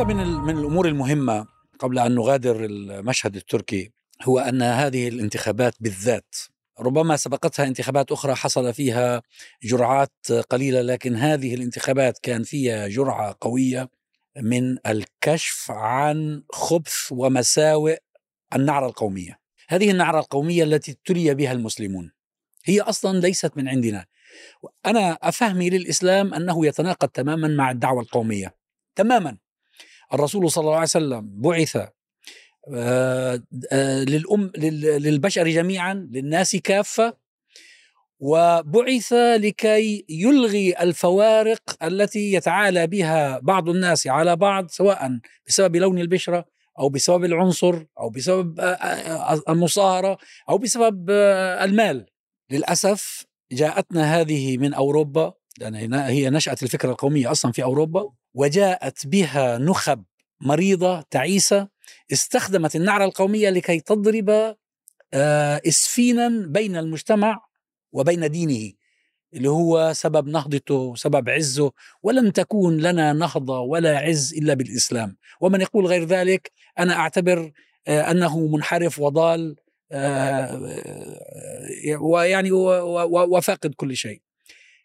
الحقيقة من من الأمور المهمة قبل أن نغادر المشهد التركي هو أن هذه الانتخابات بالذات ربما سبقتها انتخابات أخرى حصل فيها جرعات قليلة لكن هذه الانتخابات كان فيها جرعة قوية من الكشف عن خبث ومساوئ النعرة القومية. هذه النعرة القومية التي ابتلي بها المسلمون هي أصلا ليست من عندنا. أنا أفهمي للإسلام أنه يتناقض تماما مع الدعوة القومية. تماما. الرسول صلى الله عليه وسلم بعث آه، آه، للأم للبشر جميعا للناس كافة وبعث لكي يلغي الفوارق التي يتعالى بها بعض الناس على بعض سواء بسبب لون البشرة أو بسبب العنصر أو بسبب آه، المصاهرة أو بسبب المال. للأسف جاءتنا هذه من أوروبا لأن هي نشأت الفكرة القومية أصلا في أوروبا وجاءت بها نخب مريضة تعيسة استخدمت النعرة القومية لكي تضرب آه، إسفينا بين المجتمع وبين دينه اللي هو سبب نهضته سبب عزه ولن تكون لنا نهضة ولا عز إلا بالإسلام. ومن يقول غير ذلك أنا أعتبر آه، أنه منحرف وضال آه، ويعني وفاقد كل شيء.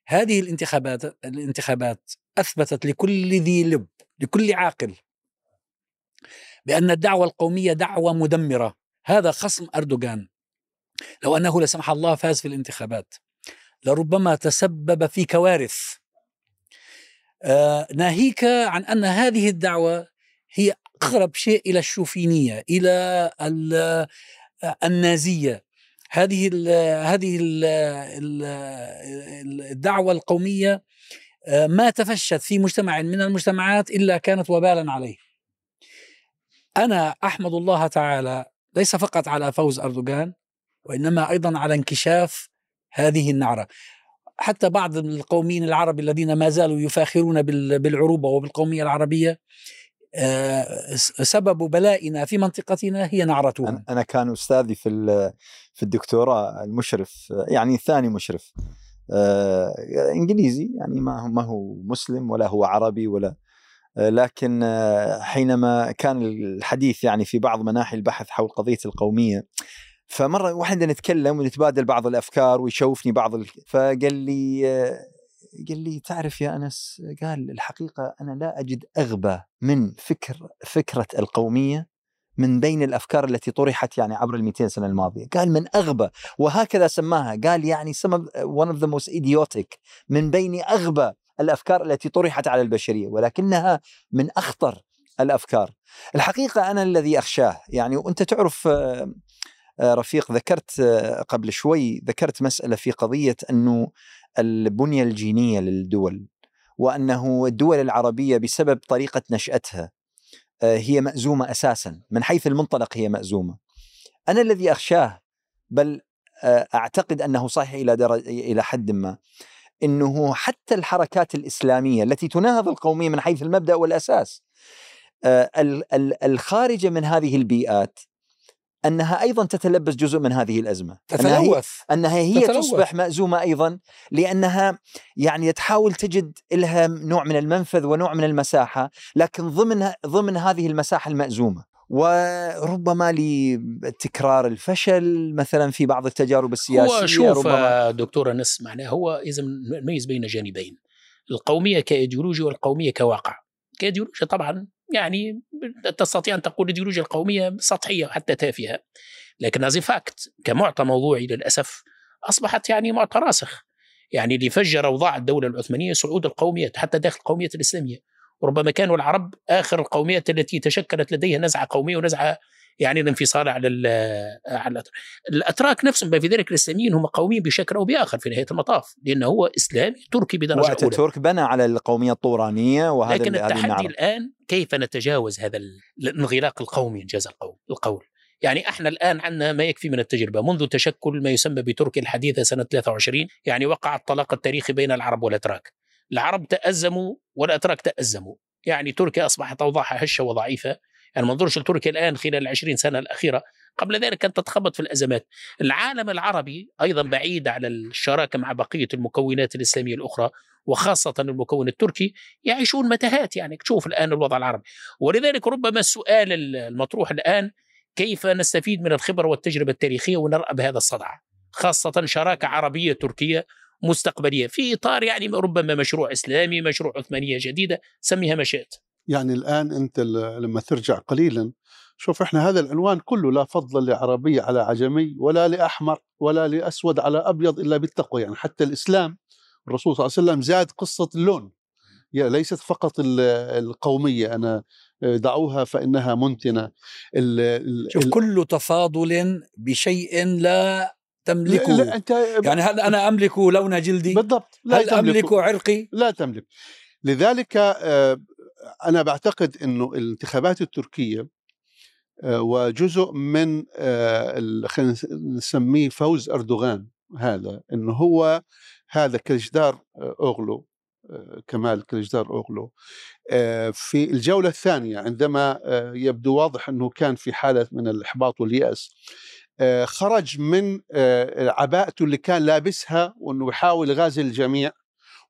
هذه الانتخابات الانتخابات أثبتت لكل ذي لب لكل عاقل بأن الدعوة القومية دعوة مدمرة. هذا خصم أردوغان. لو أنه لا سمح الله فاز في الانتخابات. لربما تسبب في كوارث. آه ناهيك عن أن هذه الدعوة هي أقرب شيء إلى الشوفينية إلى النازية. هذه ال هذه ال الدعوة القومية آه، ما تفشت في مجتمع من المجتمعات إلا كانت وبالا عليه. أنا أحمد الله تعالى ليس فقط على فوز أردوغان وإنما أيضا على انكشاف هذه النعرة. حتى بعض القوميين العرب الذين ما زالوا يفاخرون بالعروبة وبالقومية العربية آه، سبب بلائنا في منطقتنا هي نعرتهم أنا كان أستاذي في في الدكتوراه المشرف يعني الثاني مشرف آه، إنجليزي يعني ما ما هو مسلم ولا هو عربي ولا آه، لكن آه، حينما كان الحديث يعني في بعض مناحي البحث حول قضية القومية فمرة وإحنا نتكلم ونتبادل بعض الأفكار ويشوفني بعض ال... فقال لي آه، قال لي تعرف يا أنس قال الحقيقة أنا لا أجد أغبى من فكر فكرة القومية من بين الأفكار التي طرحت يعني عبر ال 200 سنة الماضية، قال من أغبى وهكذا سماها، قال يعني one of the most idiotic من بين أغبى الأفكار التي طرحت على البشرية ولكنها من أخطر الأفكار. الحقيقة أنا الذي أخشاه يعني وأنت تعرف آه، رفيق ذكرت آه، قبل شوي ذكرت مسألة في قضية أنه البنية الجينية للدول وأنه الدول العربية بسبب طريقة نشأتها هي مأزومة أساسا من حيث المنطلق هي مأزومة. أنا الذي أخشاه بل أعتقد أنه صحيح إلى درجه إلى حد ما إنه حتى الحركات الإسلامية التي تناهض القوميه من حيث المبدأ والأساس آه، الخارجة من هذه البيئات أنها أيضا تتلبس جزء من هذه الأزمة. تتلوث أنها هي, أنها هي تصبح مأزومة أيضا لأنها يعني تحاول تجد لها نوع من المنفذ ونوع من المساحة لكن ضمن ضمن هذه المساحة المأزومة. وربما لتكرار الفشل مثلا في بعض التجارب السياسية هو شوف ربما دكتور انس معناه هو إذا نميز بين جانبين القومية كإيديولوجيا والقومية كواقع. كإيديولوجيا طبعا يعني تستطيع أن تقول الايديولوجيا القومية سطحية حتى تافهة. لكن as fact كمعطى موضوعي للأسف أصبحت يعني معطى راسخ. يعني اللي فجر أوضاع الدولة العثمانية صعود القوميات حتى داخل القومية الإسلامية. وربما كانوا العرب آخر القوميات التي تشكلت لديها نزعة قومية ونزعة يعني الانفصال على على الأتراك. نفسهم في ذلك الاسلاميين هم قوميين بشكل أو بآخر في نهاية المطاف لأنه هو إسلامي تركي بدرجة أولى. واتاتورك بنى على القومية الطورانية وهذا لكن التحدي الآن كيف نتجاوز هذا الانغلاق القومي انجاز القول القول؟ يعني إحنا الآن عندنا ما يكفي من التجربة. منذ تشكل ما يسمى بتركيا الحديثة سنة 23 يعني وقع الطلاق التاريخي بين العرب والأتراك. العرب تأزموا والأتراك تأزموا. يعني تركيا أصبحت أوضاعها هشة وضعيفة. يعني ما ننظرش لتركيا الآن خلال العشرين سنة الأخيرة قبل ذلك كانت تتخبط في الأزمات. العالم العربي أيضا بعيد على الشراكة مع بقية المكونات الإسلامية الأخرى وخاصة المكون التركي يعيشون متاهات يعني. تشوف الآن الوضع العربي. ولذلك ربما السؤال المطروح الآن كيف نستفيد من الخبرة والتجربة التاريخية ونرأى بهذا الصدع؟ خاصة شراكة عربية تركية مستقبلية في إطار يعني ربما مشروع إسلامي مشروع عثمانية جديدة سميها ما شئت يعني الآن أنت لما ترجع قليلا شوف إحنا هذا العنوان كله لا فضل لعربي على عجمي ولا لأحمر ولا لأسود على أبيض إلا بالتقوى. يعني حتى الإسلام الرسول صلى الله عليه وسلم زاد قصة اللون. يعني ليست فقط القومية أنا دعوها فإنها منتنة. شوف كل تفاضل بشيء لا تملكه لا لا أنت يعني هل أنا أملك لون جلدي؟ بالضبط لا هل أملك عرقي؟ لا تملك. لذلك آه، أنا بعتقد إنه الانتخابات التركية آه، وجزء من آه، خلينا نسميه فوز أردوغان هذا إنه هو هذا كلجدار أوغلو كمال كلجدار أوغلو. في الجولة الثانية عندما يبدو واضح إنه كان في حالة من الإحباط واليأس خرج من عباءته اللي كان لابسها وإنه يحاول يغازل الجميع.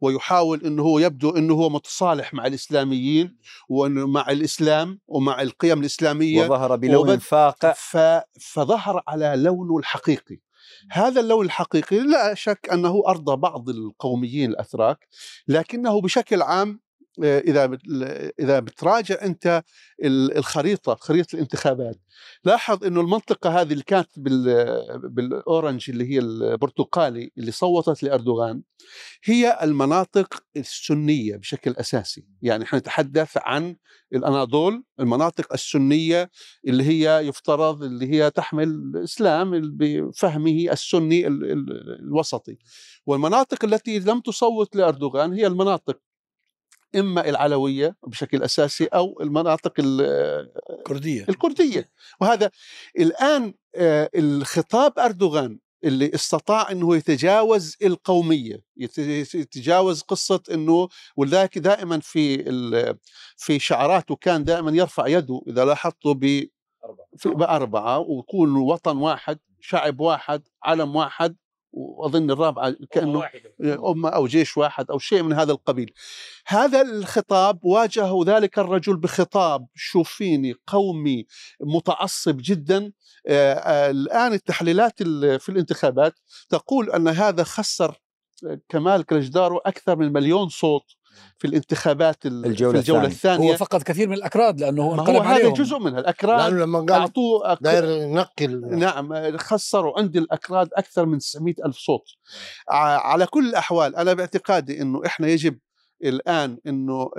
ويحاول إنه هو يبدو إنه هو متصالح مع الإسلاميين وانه مع الإسلام ومع القيم الإسلامية وظهر بلون فاقع. فظهر على لونه الحقيقي. هذا اللون الحقيقي لا شك أنه أرضى بعض القوميين الأتراك لكنه بشكل عام إذا إذا بتراجع أنت الخريطة خريطة الانتخابات. لاحظ إنه المنطقة هذه اللي كانت بالأورنج اللي هي البرتقالي اللي صوتت لأردوغان هي المناطق السنية بشكل أساسي. يعني إحنا نتحدث عن الأناضول المناطق السنية اللي هي يفترض اللي هي تحمل الإسلام بفهمه السني الوسطي. والمناطق التي لم تصوت لأردوغان هي المناطق إما العلوية بشكل أساسي أو المناطق الكرديه الكردية. وهذا الآن آه، الخطاب أردوغان اللي استطاع إنه يتجاوز القومية يتجاوز قصة إنه ولذلك دائما في في شعاراته كان دائما يرفع يده إذا لاحظته ب بأربعة ويكون وطن واحد شعب واحد علم واحد. وأظن الرابعه كأنه أمة أو جيش واحد أو شيء من هذا القبيل. هذا الخطاب واجهه ذلك الرجل بخطاب شوفيني قومي متعصب جدا. آه الآن التحليلات في الانتخابات تقول أن هذا خسر كمال كلجدارو أكثر من مليون صوت. في الانتخابات الجولة, في الجولة الثانية. هو فقد كثير من الأكراد لأنه هو انقلب هو هذا. جزء منها الأكراد. لأنه لما قال أعطوه أك... داير ينقل. نعم خسروا عند الأكراد أكثر من 900 ألف صوت. على كل الأحوال أنا باعتقادي أنه إحنا يجب الآن إنه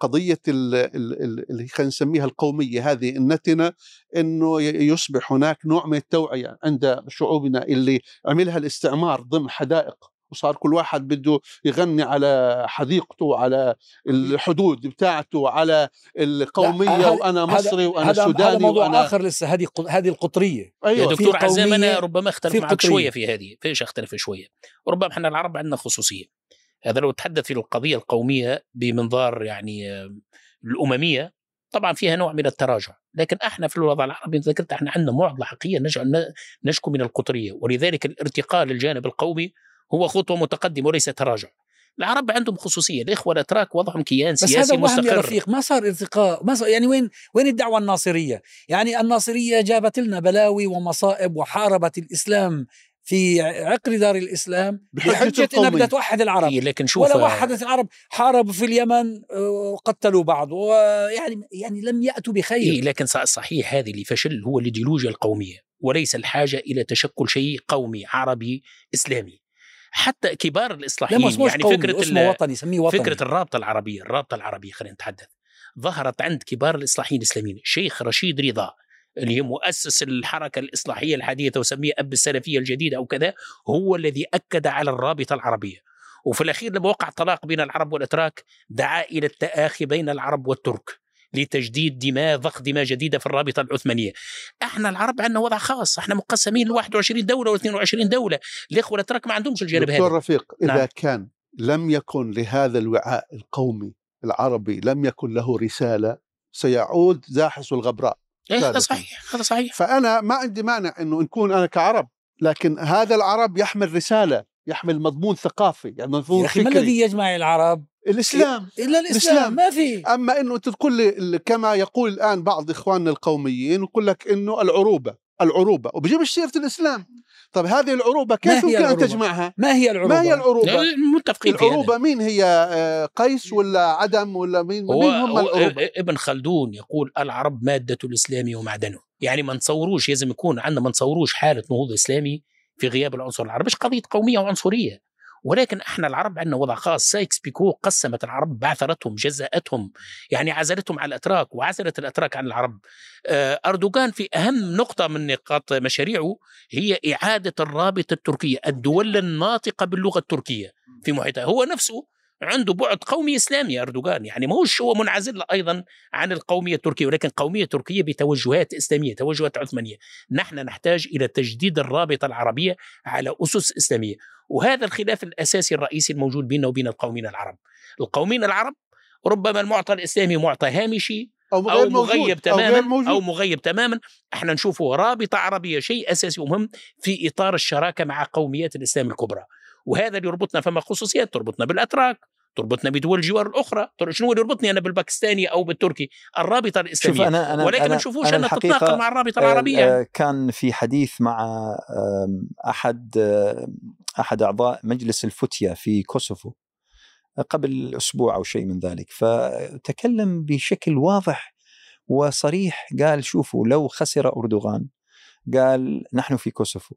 قضيه اللي خلينا نسميها القومية هذه النتنة إنه يصبح هناك نوع من التوعية عند شعوبنا اللي عملها الاستعمار ضمن حدائق وصار كل واحد بده يغني على حديقته على الحدود بتاعته على القومية وأنا مصري وأنا هذا سوداني هذا موضوع وأنا آخر لسه هذه هذه القطرية. أيوه. يا دكتور عزام أنا ربما أختلف معك شوية في هذه فيش أختلف شوية؟ ربما إحنا العرب عندنا خصوصية. هذا لو تحدث في القضية القومية بمنظار يعني الأممية طبعا فيها نوع من التراجع. لكن إحنا في الوضع العربي ذكرت إحنا عندنا معضلة حقيقية نشكو من القطرية. ولذلك الارتقاء للجانب القومي هو خطوة متقدمة وليس تراجع. العرب عندهم خصوصية الإخوة الأتراك وضعهم كيان سياسي بس هذا مستقر يا رفيق ما صار ارتقاء ما صار يعني وين وين الدعوة الناصرية؟ يعني الناصرية جابت لنا بلاوي ومصائب وحاربت الإسلام في عقر دار الإسلام بحجة إنها بدها توحد العرب. إيه لكن شوف ولا وحدت العرب حاربوا في اليمن وقتلوا بعض. ويعني يعني لم يأتوا بخير. إيه لكن صحيح هذه اللي فشل هو الايديولوجيا القومية وليس الحاجة إلى تشكل شيء قومي عربي إسلامي. حتى كبار الإصلاحيين يعني فكرة اسمه وطني سميه وطني. فكرة الرابطة العربية الرابطة العربية خلينا نتحدث. ظهرت عند كبار الإصلاحيين الإسلاميين الشيخ رشيد رضا اللي هو مؤسس الحركة الإصلاحية الحديثة وسميه أب السلفية الجديدة أو كذا هو الذي أكد على الرابطة العربية. وفي الأخير لما وقع طلاق بين العرب والأتراك دعا إلى التآخي بين العرب والترك. لتجديد دماء ضخ دماء جديدة في الرابطة العثمانية. إحنا العرب عندنا وضع خاص، إحنا مقسمين ل 21 دولة و 22 دولة، الإخوة الاتراك ما عندهمش الجانب هذا. دكتور رفيق إذا نعم. كان لم يكن لهذا الوعاء القومي العربي لم يكن له رسالة سيعود زاحس الغبراء إيه، هذا. صحيح هذا صحيح فأنا ما عندي مانع إنه نكون أنا كعرب لكن هذا العرب يحمل رسالة يحمل مضمون ثقافي يعني مضمون يا ما الذي يجمع العرب الإسلام إلا الإسلام الإسلام. ما في أما إنه أنت تقول لي كما يقول الآن بعض إخواننا القوميين يقول لك إنه العروبة العروبة وبجيب سيره الإسلام طب هذه العروبة كيف يمكن أن؟ تجمعها؟ ما هي العروبة ما هي العروبة؟ لا، متفقين في هذا. العروبة مين هي آه، قيس ولا عدنان ولا مين هو, مين هم العروبة؟ ابن خلدون يقول العرب مادة الإسلام ومعدنه يعني ما نتصوروش لازم يكون عندنا ما نتصوروش حالة نهوض إسلامي في غياب العنصر العربي. مش قضية قومية وعنصرية. ولكن إحنا العرب عندنا وضع خاص. سايكس بيكو قسمت العرب بعثرتهم جزأتهم يعني عزلتهم على الإتراك وعزلت الإتراك عن العرب. آه، أردوغان في أهم نقطة من نقاط مشاريعه هي إعادة الرابطة التركية الدول الناطقة باللغة التركية في محيطها. هو نفسه عنده بعد قومي إسلامي أردوغان. يعني ما هوش هو منعزل أيضا عن القومية التركية ولكن قومية تركية بتوجهات إسلامية توجهات عثمانية. نحن نحتاج إلى تجديد الرابطة العربية على أسس إسلامية. وهذا الخلاف الأساسي الرئيسي الموجود بيننا وبين القومين العرب. القومين العرب ربما المعطى الإسلامي معطى هامشي أو غير أو مغيب موجود أو غير تماما أو مغيب تماما. إحنا نشوفه رابطة عربية شيء أساسي ومهم في إطار الشراكة مع قوميات الإسلام الكبرى. وهذا اللي يربطنا فما خصوصيات تربطنا بالأتراك تربطنا بدول الجوار الأخرى شنو اللي يربطني أنا بالباكستاني أو بالتركي؟ الرابطة الإسلامية. شوف أنا أنا ولكن ما أنا نشوفوش أنا الحقيقة تتناقض مع الرابطة آه، العربية. آه، كان في حديث مع أحد آه، أحد أعضاء مجلس الفتية في كوسوفو قبل أسبوع أو شيء من ذلك. فتكلم بشكل واضح وصريح قال شوفوا لو خسر أردوغان قال نحن في كوسوفو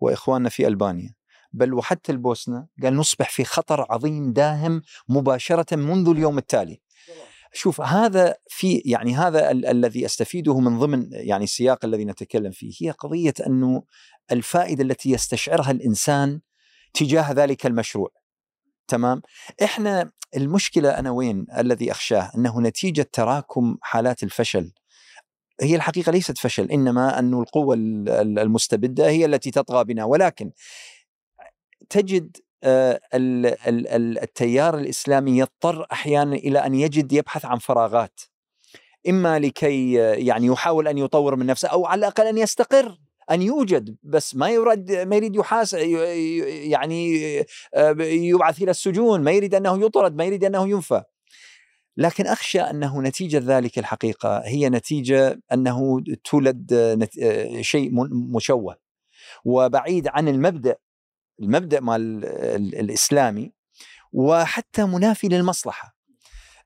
وإخواننا في ألبانيا. بل وحتى البوسنة قال نصبح في خطر عظيم داهم مباشرة منذ اليوم التالي. شوف هذا في يعني هذا ال- الذي أستفيده من ضمن يعني السياق الذي نتكلم فيه هي قضية أنه الفائدة التي يستشعرها الإنسان تجاه ذلك المشروع. تمام؟ إحنا المشكلة أنا وين الذي أخشاه؟ أنه نتيجة تراكم حالات الفشل. هي الحقيقة ليست فشل إنما انه القوة ال- ال- المستبدة هي التي تطغى بنا ولكن تجد آه، ال- ال- ال- التيار الإسلامي يضطر أحيانا إلى أن يجد يبحث عن فراغات إما لكي آه، يعني يحاول أن يطور من نفسه أو على الأقل أن يستقر أن يوجد بس ما يرد ما يريد يحاس يعني آه، يبعث إلى السجون ما يريد أنه يطرد ما يريد أنه ينفى. لكن أخشى أنه نتيجة ذلك الحقيقة هي نتيجة أنه تولد شيء مشوه. وبعيد عن المبدأ المبدأ مال ال- الإسلامي وحتى منافي للمصلحة.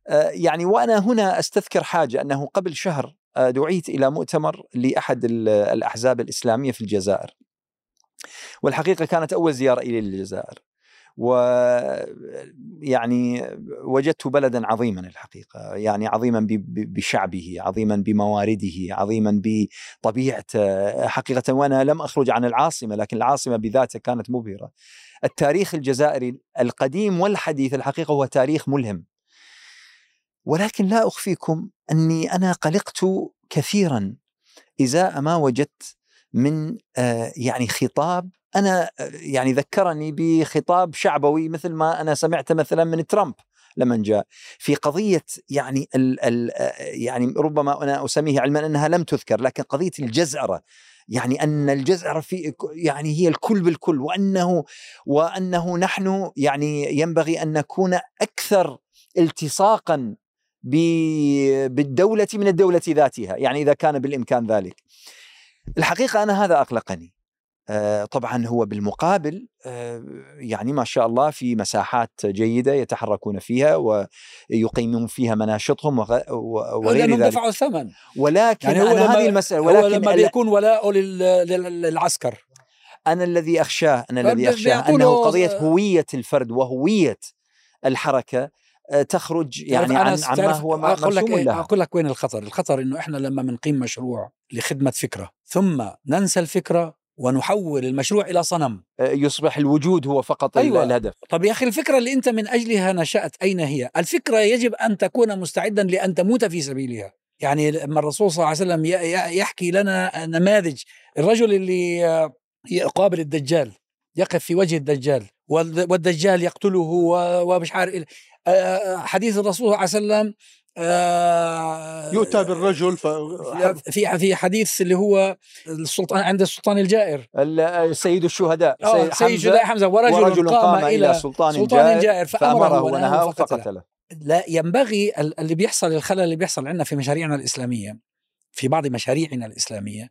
آه، يعني وأنا هنا أستذكر حاجة أنه قبل شهر آه، دعيت إلى مؤتمر لأحد ال- الأحزاب الإسلامية في الجزائر. والحقيقة كانت أول زيارة إلي للجزائر. ويعني وجدت بلدا عظيما الحقيقة، يعني عظيما بشعبه، عظيما بموارده، عظيما بطبيعته، حقيقة وأنا لم أخرج عن العاصمة لكن العاصمة بذاتها كانت مبهرة. التاريخ الجزائري القديم والحديث الحقيقة هو تاريخ ملهم. ولكن لا أخفيكم أني أنا قلقت كثيرا إزاء ما وجدت من آه، يعني خطاب أنا آه، يعني ذكرني بخطاب شعبوي مثل ما أنا سمعته مثلا من ترامب لما جاء. في قضية يعني ال ال آه، يعني ربما أنا أسميه علما أنها لم تذكر لكن قضية الجزعره يعني أن الجزعره في يعني هي الكل بالكل وأنه وأنه نحن يعني ينبغي أن نكون أكثر التصاقا بالدولة من الدولة ذاتها يعني إذا كان بالإمكان ذلك. الحقيقة أنا هذا أقلقني. آه، طبعا هو بالمقابل آه، يعني ما شاء الله في مساحات جيدة يتحركون فيها ويقيمون فيها مناشطهم وغير ذلك. دفعوا الثمن. ولكن يعني هو أنا لما- هذه المساله هو ولكن لما بيكون لل- للعسكر. أنا الذي أخشاه أنا الذي أخشاه أنه قضية هوية الفرد وهوية الحركة تخرج يعني عن عن ما هو ما- أقول لك مرسوم إيه؟ لها أقول لك وين الخطر. الخطر إنه إحنا لما بنقيم مشروع لخدمة فكرة ثم ننسى الفكرة ونحول المشروع إلى صنم. آه، يصبح الوجود هو فقط أيوة. الهدف. طب يا أخي الفكرة اللي أنت من أجلها نشأت أين هي؟ الفكرة يجب أن تكون مستعدا لأن تموت في سبيلها. يعني لما الرسول صلى الله عليه وسلم يحكي لنا نماذج الرجل اللي آه، يقابل الدجال. يقف في وجه الدجال وال- والدجال يقتله و- ومش عارف إيه. آه، حديث الرسول صلى الله عليه وسلم آه، يؤتى بالرجل ف... في في حديث اللي هو السلطان عند السلطان الجائر ال- سيد الشهداء آه، سيد الشهداء حمزة ورجل, ورجل قام إلى سلطان, سلطان جائر جائر فأمره ونهاه فقتله لا ينبغي ال- اللي بيحصل الخلل اللي بيحصل عندنا في مشاريعنا الإسلامية في بعض مشاريعنا الإسلامية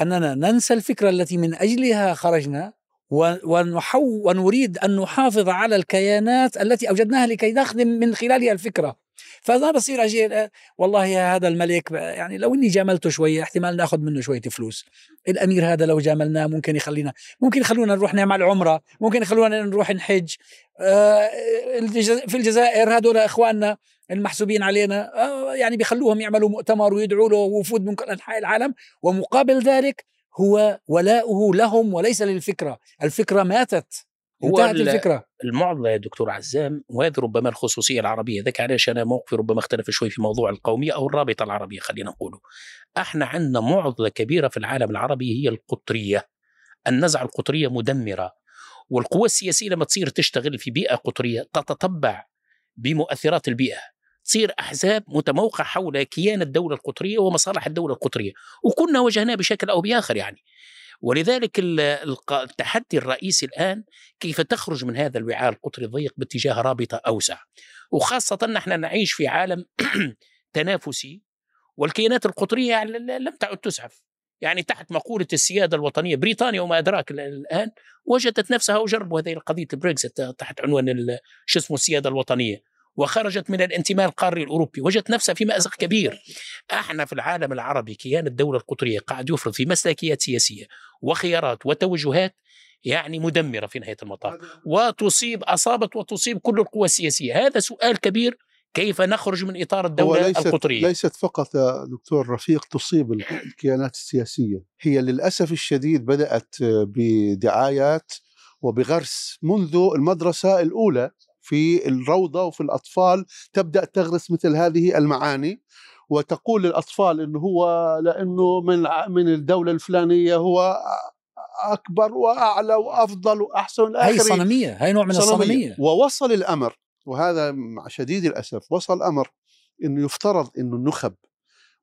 أننا ننسى الفكرة التي من أجلها خرجنا ونحو ونريد أن نحافظ على الكيانات التي أوجدناها لكي نخدم من خلالها الفكرة. فانا بصير أجي والله هذا الملك يعني لو إني جاملته شوية احتمال نأخذ منه شوية فلوس. الأمير هذا لو جاملناه ممكن يخلينا ممكن يخلونا نروح نعمل عمرة ممكن يخلونا نروح نحج. آه، في الجزائر هذول إخواننا المحسوبين علينا آه، يعني بيخلوهم يعملوا مؤتمر ويدعوا له وفود من كل أنحاء العالم ومقابل ذلك هو ولاؤه لهم وليس للفكرة، الفكرة ماتت هو انتهت ال- الفكرة. المعضلة يا دكتور عزام وهذه ربما الخصوصية العربية ذاك علاش أنا موقفي ربما اختلف شوي في موضوع القوميه أو الرابطة العربية خلينا نقوله. إحنا عندنا معضلة كبيرة في العالم العربي هي القطرية. النزعة القطرية مدمرة والقوى السياسية لما تصير تشتغل في بيئة قطرية تتطبع بمؤثرات البيئة. تصير أحزاب متموقعه حول كيان الدولة القطرية ومصالح الدولة القطرية وكنا واجهناه بشكل أو بآخر يعني. ولذلك التحدي الرئيسي الآن كيف تخرج من هذا الوعاء القطري الضيق باتجاه رابطة أوسع. وخاصة نحن نعيش في عالم تنافسي والكيانات القطرية يعني لم تعد تسعف. يعني تحت مقولة السيادة الوطنية بريطانيا وما أدراك ال- الآن وجدت نفسها وجربوا هذه القضية البريكزيت تحت عنوان شو اسمه السيادة الوطنية. وخرجت من الانتماء القاري الأوروبي وجدت نفسها في مأزق كبير. إحنا في العالم العربي كيان الدولة القطرية قاعد يفرض في مسلكيات سياسية وخيارات وتوجهات يعني مدمرة في نهاية المطاف. وتصيب أصابت وتصيب كل القوى السياسية. هذا سؤال كبير كيف نخرج من إطار هو الدولة ليست القطرية؟ ليست فقط يا دكتور رفيق تصيب الكيانات السياسية، هي للأسف الشديد بدأت بدعايات وبغرس منذ المدرسة الأولى في الروضة وفي الأطفال تبدأ تغرس مثل هذه المعاني وتقول للأطفال إنه هو لأنه من من الدولة الفلانية هو أكبر وأعلى وأفضل وأحسن آخره. صنمية هي نوع من صنمية. الصنمية ووصل الأمر وهذا مع شديد الأسف وصل الامر إنه يفترض إنه النخب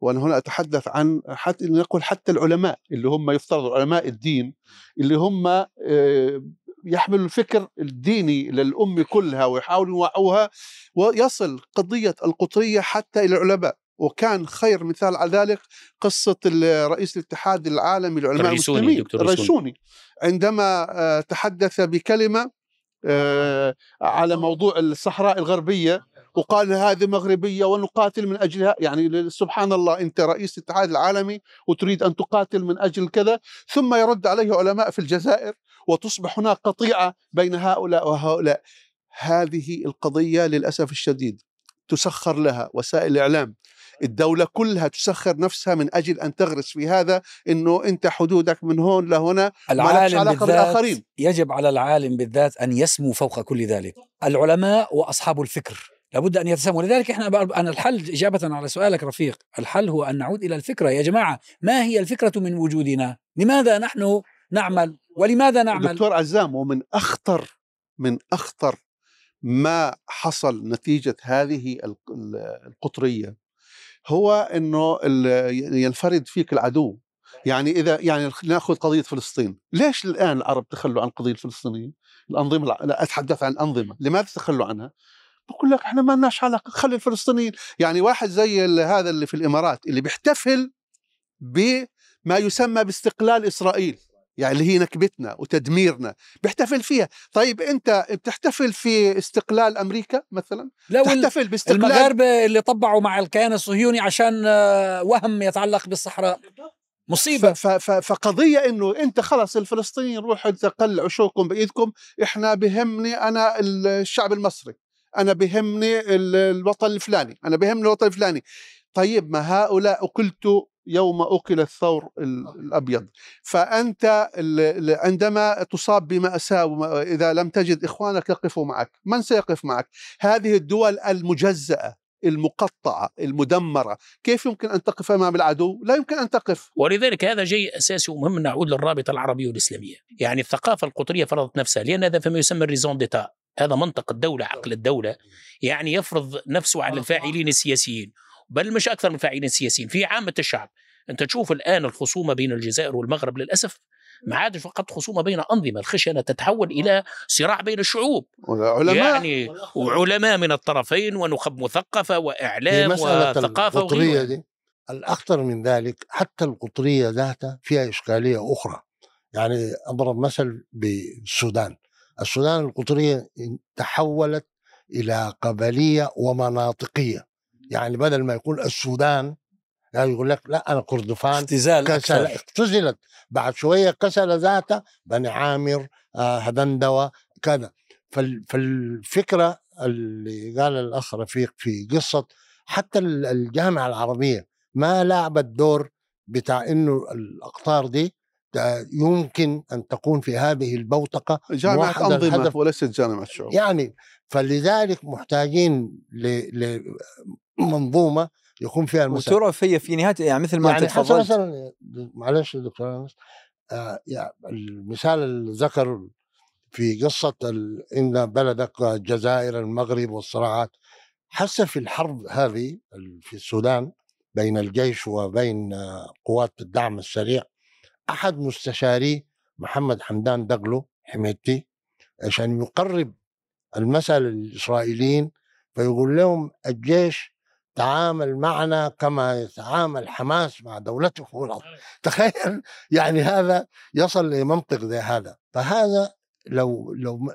وأنا هنا أتحدث عن حتى نقول حتى العلماء اللي هم يفترض علماء الدين اللي هم آه، يحملوا الفكر الديني للأمة كلها ويحاولوا يوعوها ويصل قضية القطرية حتى إلى العلماء وكان خير مثال على ذلك قصة رئيس الاتحاد العالمي للعلماء المسلمين. الريسوني عندما آه، تحدث بكلمة آه، على موضوع الصحراء الغربية وقال هذه مغربية ونقاتل من أجلها. يعني سبحان الله أنت رئيس الاتحاد العالمي وتريد أن تقاتل من أجل كذا. ثم يرد عليه علماء في الجزائر وتصبح هناك قطيعة بين هؤلاء وهؤلاء. هذه القضية للأسف الشديد تسخر لها وسائل الإعلام الدولة كلها تسخر نفسها من أجل أن تغرس في هذا أنه أنت حدودك من هون لهنا العالم علاقة بالذات بالآخرين. يجب على العالم بالذات أن يسمو فوق كل ذلك. العلماء وأصحاب الفكر. لابد أن يتساموا ولذلك إحنا أنا الحل إجابة على سؤالك رفيق. الحل هو أن نعود إلى الفكرة. يا جماعة ما هي الفكرة من وجودنا؟ لماذا نحن نعمل؟ ولماذا نعمل؟ دكتور عزام ومن أخطر من أخطر ما حصل نتيجة هذه ال- ال- القطرية هو ال- ينفرد فيك العدو. يعني إذا يعني نأخذ قضية فلسطين. ليش الآن العرب تخلوا عن القضية الفلسطينية الأنظمة الع- لا أتحدث عن الأنظمة لماذا تخلوا عنها؟ بقول لك إحنا ما لناش علاقة خلي الفلسطينيين. يعني واحد زي هذا اللي في الإمارات اللي بيحتفل بما يسمى باستقلال إسرائيل. يعني اللي هي نكبتنا وتدميرنا. بيحتفل فيها. طيب أنت بتحتفل في استقلال أمريكا مثلا؟ لا تحتفل باستقلال المغاربة اللي طبعوا مع الكيان الصهيوني عشان آه، وهم يتعلق بالصحراء. مصيبة. ف ف فقضية إنه أنت خلص الفلسطينيين روحوا تقلعوا شوكم بإيدكم. إحنا بهمني أنا الشعب المصري. أنا بهمني ال- الوطن الفلاني أنا بهمني الوطن الفلاني. طيب ما هؤلاء اكلتوا يوم أكل الثور ال- الأبيض. فأنت عندما تصاب بماساه إذا لم تجد إخوانك يقفوا معك. من سيقف معك؟ هذه الدول المجزأة المقطعة المدمرة. كيف يمكن أن تقف أمام العدو؟ لا يمكن أن تقف. ولذلك هذا شيء أساسي ومهم نعود للرابطة العربية والإسلامية، يعني الثقافة القطرية فرضت نفسها. لأن هذا فيما يسمى الريزون ديتا هذا منطق الدولة عقل الدولة يعني يفرض نفسه على الفاعلين السياسيين. بل مش أكثر من الفاعلين السياسيين في عامة الشعب. أنت تشوف الآن الخصومة بين الجزائر والمغرب للأسف ما عادش فقط خصومة بين أنظمة الخشنة تتحول إلى صراع بين الشعوب. علماء يعني وعلماء من الطرفين ونخب مثقفة في وإعلام مسألة وثقافة القطرية وغيرها دي. الأخطر من ذلك حتى القطرية ذاتها فيها إشكالية أخرى. يعني أضرب مثل بالسودان. السودان القطرية تحولت إلى قبلية ومناطقية. يعني بدل ما يقول السودان يعني يقول لك لا أنا كردفان اختزال كسل. اختزلت بعد شوية كسل ذاتها بني عامر آه هدندوة كذا. فال- فالفكرة اللي قال الأخ رفيق في قصة حتى ال- الجامعة العربية ما لعبت دور بتاع إنه الأقطار دي يمكن أن تكون في هذه البوتقة جامعة أنظمة الهدف. وليست جامعة شعوب. يعني فلذلك محتاجين لمنظومه يكون فيها المسألة وترى في نهاية يعني مثل ما يعني تفضلت. مثلا معلش دكتور أنس آه يعني المثال اللي ذكر في قصة ال- إن بلدك الجزائر المغرب والصراعات. حتى في الحرب هذه في السودان بين الجيش وبين آه، قوات الدعم السريع؟ أحد مستشاري محمد حمدان دقلو حميدتي عشان يقرب المسألة للإسرائيليين فيقول لهم الجيش تعامل معنا كما يتعامل حماس مع دولته والأرض تخيل يعني هذا يصل لمنطق زي هذا. فهذا لو لو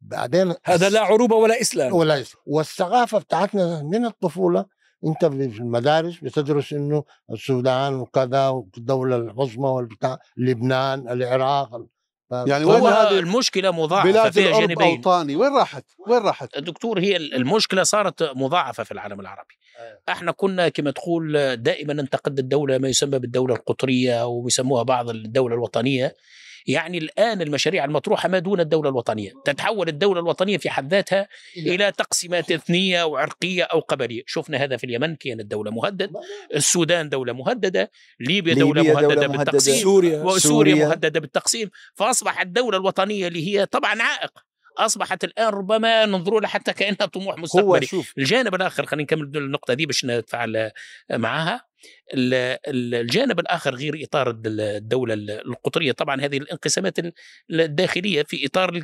بعدين هذا لا عروبة ولا إسلام. ولا يس- والثقافة بتاعتنا من الطفولة انت في المدارس بتدرس انه السودان وكذا والدولة العظمى والبتاع لبنان العراق يعني هو مضاعفة؟ بلاد فيها جانبين. أوطاني. وين راحت؟ وين راحت؟ دكتور هي المشكلة صارت مضاعفة في العالم العربي. إحنا كنا كما تقول دائما ننتقد الدولة ما يسمى بالدولة القطرية ويسموها بعض الدولة الوطنية. يعني الآن المشاريع المطروحة ما دون الدولة الوطنية. تتحول الدولة الوطنية في حد ذاتها إلى تقسيمات إثنية وعرقية أو قبلية. شفنا هذا في اليمن كانت دولة مهدد السودان دولة مهددة. ليبيا دولة ليبيا مهددة دولة مهددة. بالتقسيم. سوريا. وسوريا سوريا. مهددة بالتقسيم. فأصبحت الدولة الوطنية اللي هي طبعا عائق. أصبحت الآن ربما ننظر لها حتى كأنها طموح مستقبلي. الجانب الآخر خلينا نكمل النقطة دي باش نتفاعل معها ال- ال- الجانب الآخر غير إطار الد- الدولة ال- القطرية. طبعا هذه الانقسامات ال- الداخلية في إطار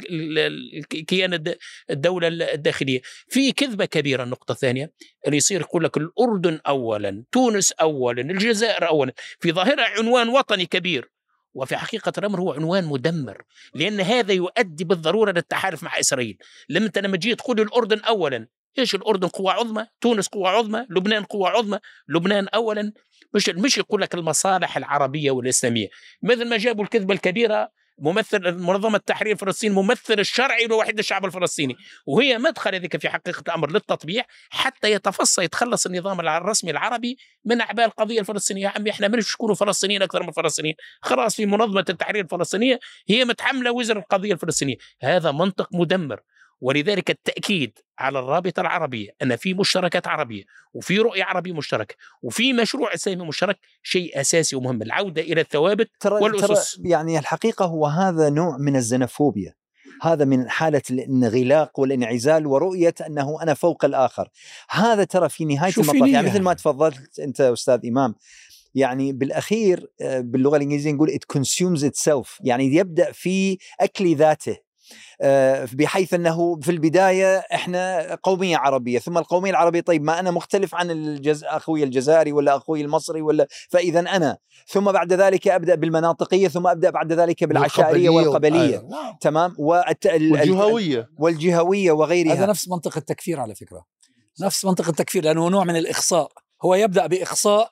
كيان الد- الدولة الداخلية. في كذبة كبيرة. النقطة الثانية اللي يصير يقول لك الأردن اولا تونس اولا الجزائر اولا. في ظاهره عنوان وطني كبير. وفي حقيقة الأمر هو عنوان مدمر لأن هذا يؤدي بالضرورة للتحالف مع إسرائيل. لما أنت لما تجي تقول الأردن أولا. إيش الأردن؟ قوة عظمى. تونس قوة عظمى. لبنان قوة عظمى. لبنان أولا. مش مش يقول لك المصالح العربية والإسلامية. مثل ما جابوا الكذبة الكبيرة ممثل منظمة التحرير الفلسطيني ممثل الشرعي لوحيد الشعب الفلسطيني. وهي مدخل هذيك في حقيقة الأمر للتطبيع حتى يتفصل يتخلص النظام الرسمي العربي من أعباء القضية الفلسطينية. يا عمي إحنا مش نكونوا فلسطينيين أكثر من الفلسطينيين. خلاص في منظمة التحرير الفلسطينية هي متحملة وزر القضية الفلسطينية. هذا منطق مدمر. ولذلك التأكيد على الرابطة العربية أن في مشتركات عربية وفي رؤية عربية مشتركة وفي مشروع إسلامي مشترك شيء أساسي ومهم العودة إلى الثوابت ترى والأسس. ترى يعني الحقيقة هو هذا نوع من الزنفوبيا هذا من حالة الانغلاق والانعزال ورؤية أنه أنا فوق الآخر هذا ترى في نهاية المطاف. يعني مثل ما تفضلت أنت أستاذ إمام يعني بالأخير آه، باللغة الإنجليزية نقول it consumes itself يعني يبدأ في أكل ذاته بحيث أنه في البداية إحنا قومية عربية ثم القومية العربية طيب ما أنا مختلف عن الجز... أخوي الجزائري ولا أخوي المصري ولا فإذا أنا ثم بعد ذلك أبدأ بالمناطقية ثم أبدأ بعد ذلك بالعشائرية والقبلية. أيوة. نعم. تمام؟ والت... ال- والجهوية. والجهوية وغيرها. هذا نفس منطق التكفير على فكرة. نفس منطق التكفير لأنه نوع من الإخصاء. هو يبدأ بإخصاء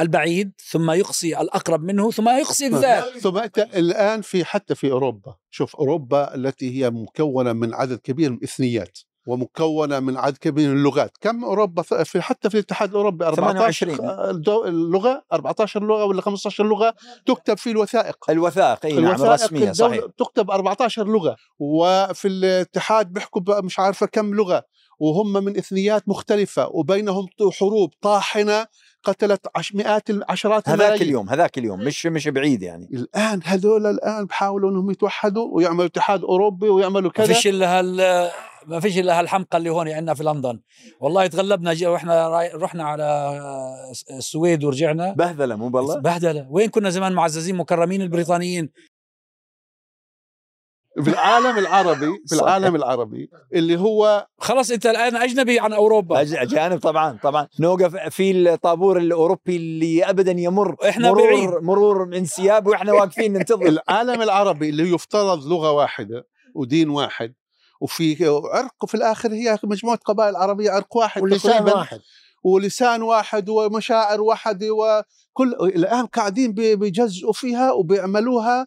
البعيد ثم يقصي الأقرب منه ثم يقصي الذات. ثم أنت الآن في حتى في أوروبا. شوف أوروبا التي هي مكونة من عدد كبير من الإثنيات ومكونة من عدد كبير من اللغات. كم أوروبا؟ في حتى في الاتحاد الأوروبي 14 28. دو- اللغة 14 لغة ولا 15 لغة تكتب في الوثائق. الوثائق إي نعم الوثائق رسميه الدولة صحيح. تكتب 14 لغة وفي الاتحاد بيحكوا مش عارفة كم لغة وهم من إثنيات مختلفة وبينهم حروب طاحنة قتلت عش مئات عشرات هذاك الملايين. اليوم هذاك اليوم مش مش بعيد يعني. الآن هذول الآن بحاولوا إنهم يتوحدوا ويعملوا اتحاد أوروبي ويعملوا ما كذا. فيش إلا هال ما فيش إلا هالحمقى اللي هون عندنا في لندن. والله تغلبنا جي وإحنا راي- رحنا على السويد ورجعنا. بهذله مو بالله؟ بهدلة. وين كنا زمان معززين مكرمين البريطانيين؟ في العالم العربي في صح. العالم العربي اللي هو خلص انت الآن أجنبي عن أوروبا أجانب طبعا طبعا نوقف في الطابور الأوروبي اللي ابدا يمر إحنا مرور بعيد. مرور انسياب وإحنا واقفين ننتظر العالم العربي اللي يفترض لغة واحدة ودين واحد وفي عرق في الآخر هي مجموعة قبائل عربية عرق واحد ولسان. واحد ولسان واحد ومشاعر واحدة وكل الآن قاعدين بي- بيجزئوا فيها وبيعملوها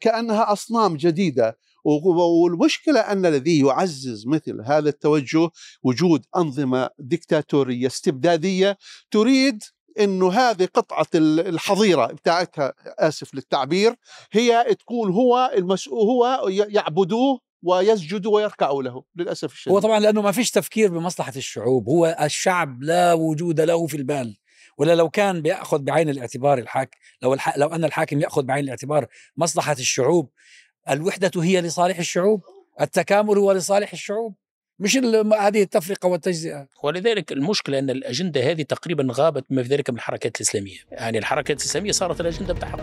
كأنها أصنام جديدة. والمشكلة أن الذي يعزز مثل هذا التوجه وجود أنظمة ديكتاتورية استبدادية تريد إنه هذه قطعة ال- الحظيرة بتاعتها آسف للتعبير هي تكون هو المسؤول هو يعبدوه ويسجدوا ويركعوا له للأسف الشديد. هو طبعا لأنه ما فيش تفكير بمصلحة الشعوب هو الشعب لا وجود له في البال. ولا لو كان بيأخذ بعين الاعتبار الحاك لو الح... لو أن الحاكم يأخذ بعين الاعتبار مصلحة الشعوب الوحدة هي لصالح الشعوب؟ التكامل هو لصالح الشعوب؟ مش هذه التفرقة والتجزئة. ولذلك المشكلة أن الأجندة هذه تقريبا غابت بما في ذلك من الحركات الإسلامية. يعني الحركات الإسلامية صارت الأجندة بتاعها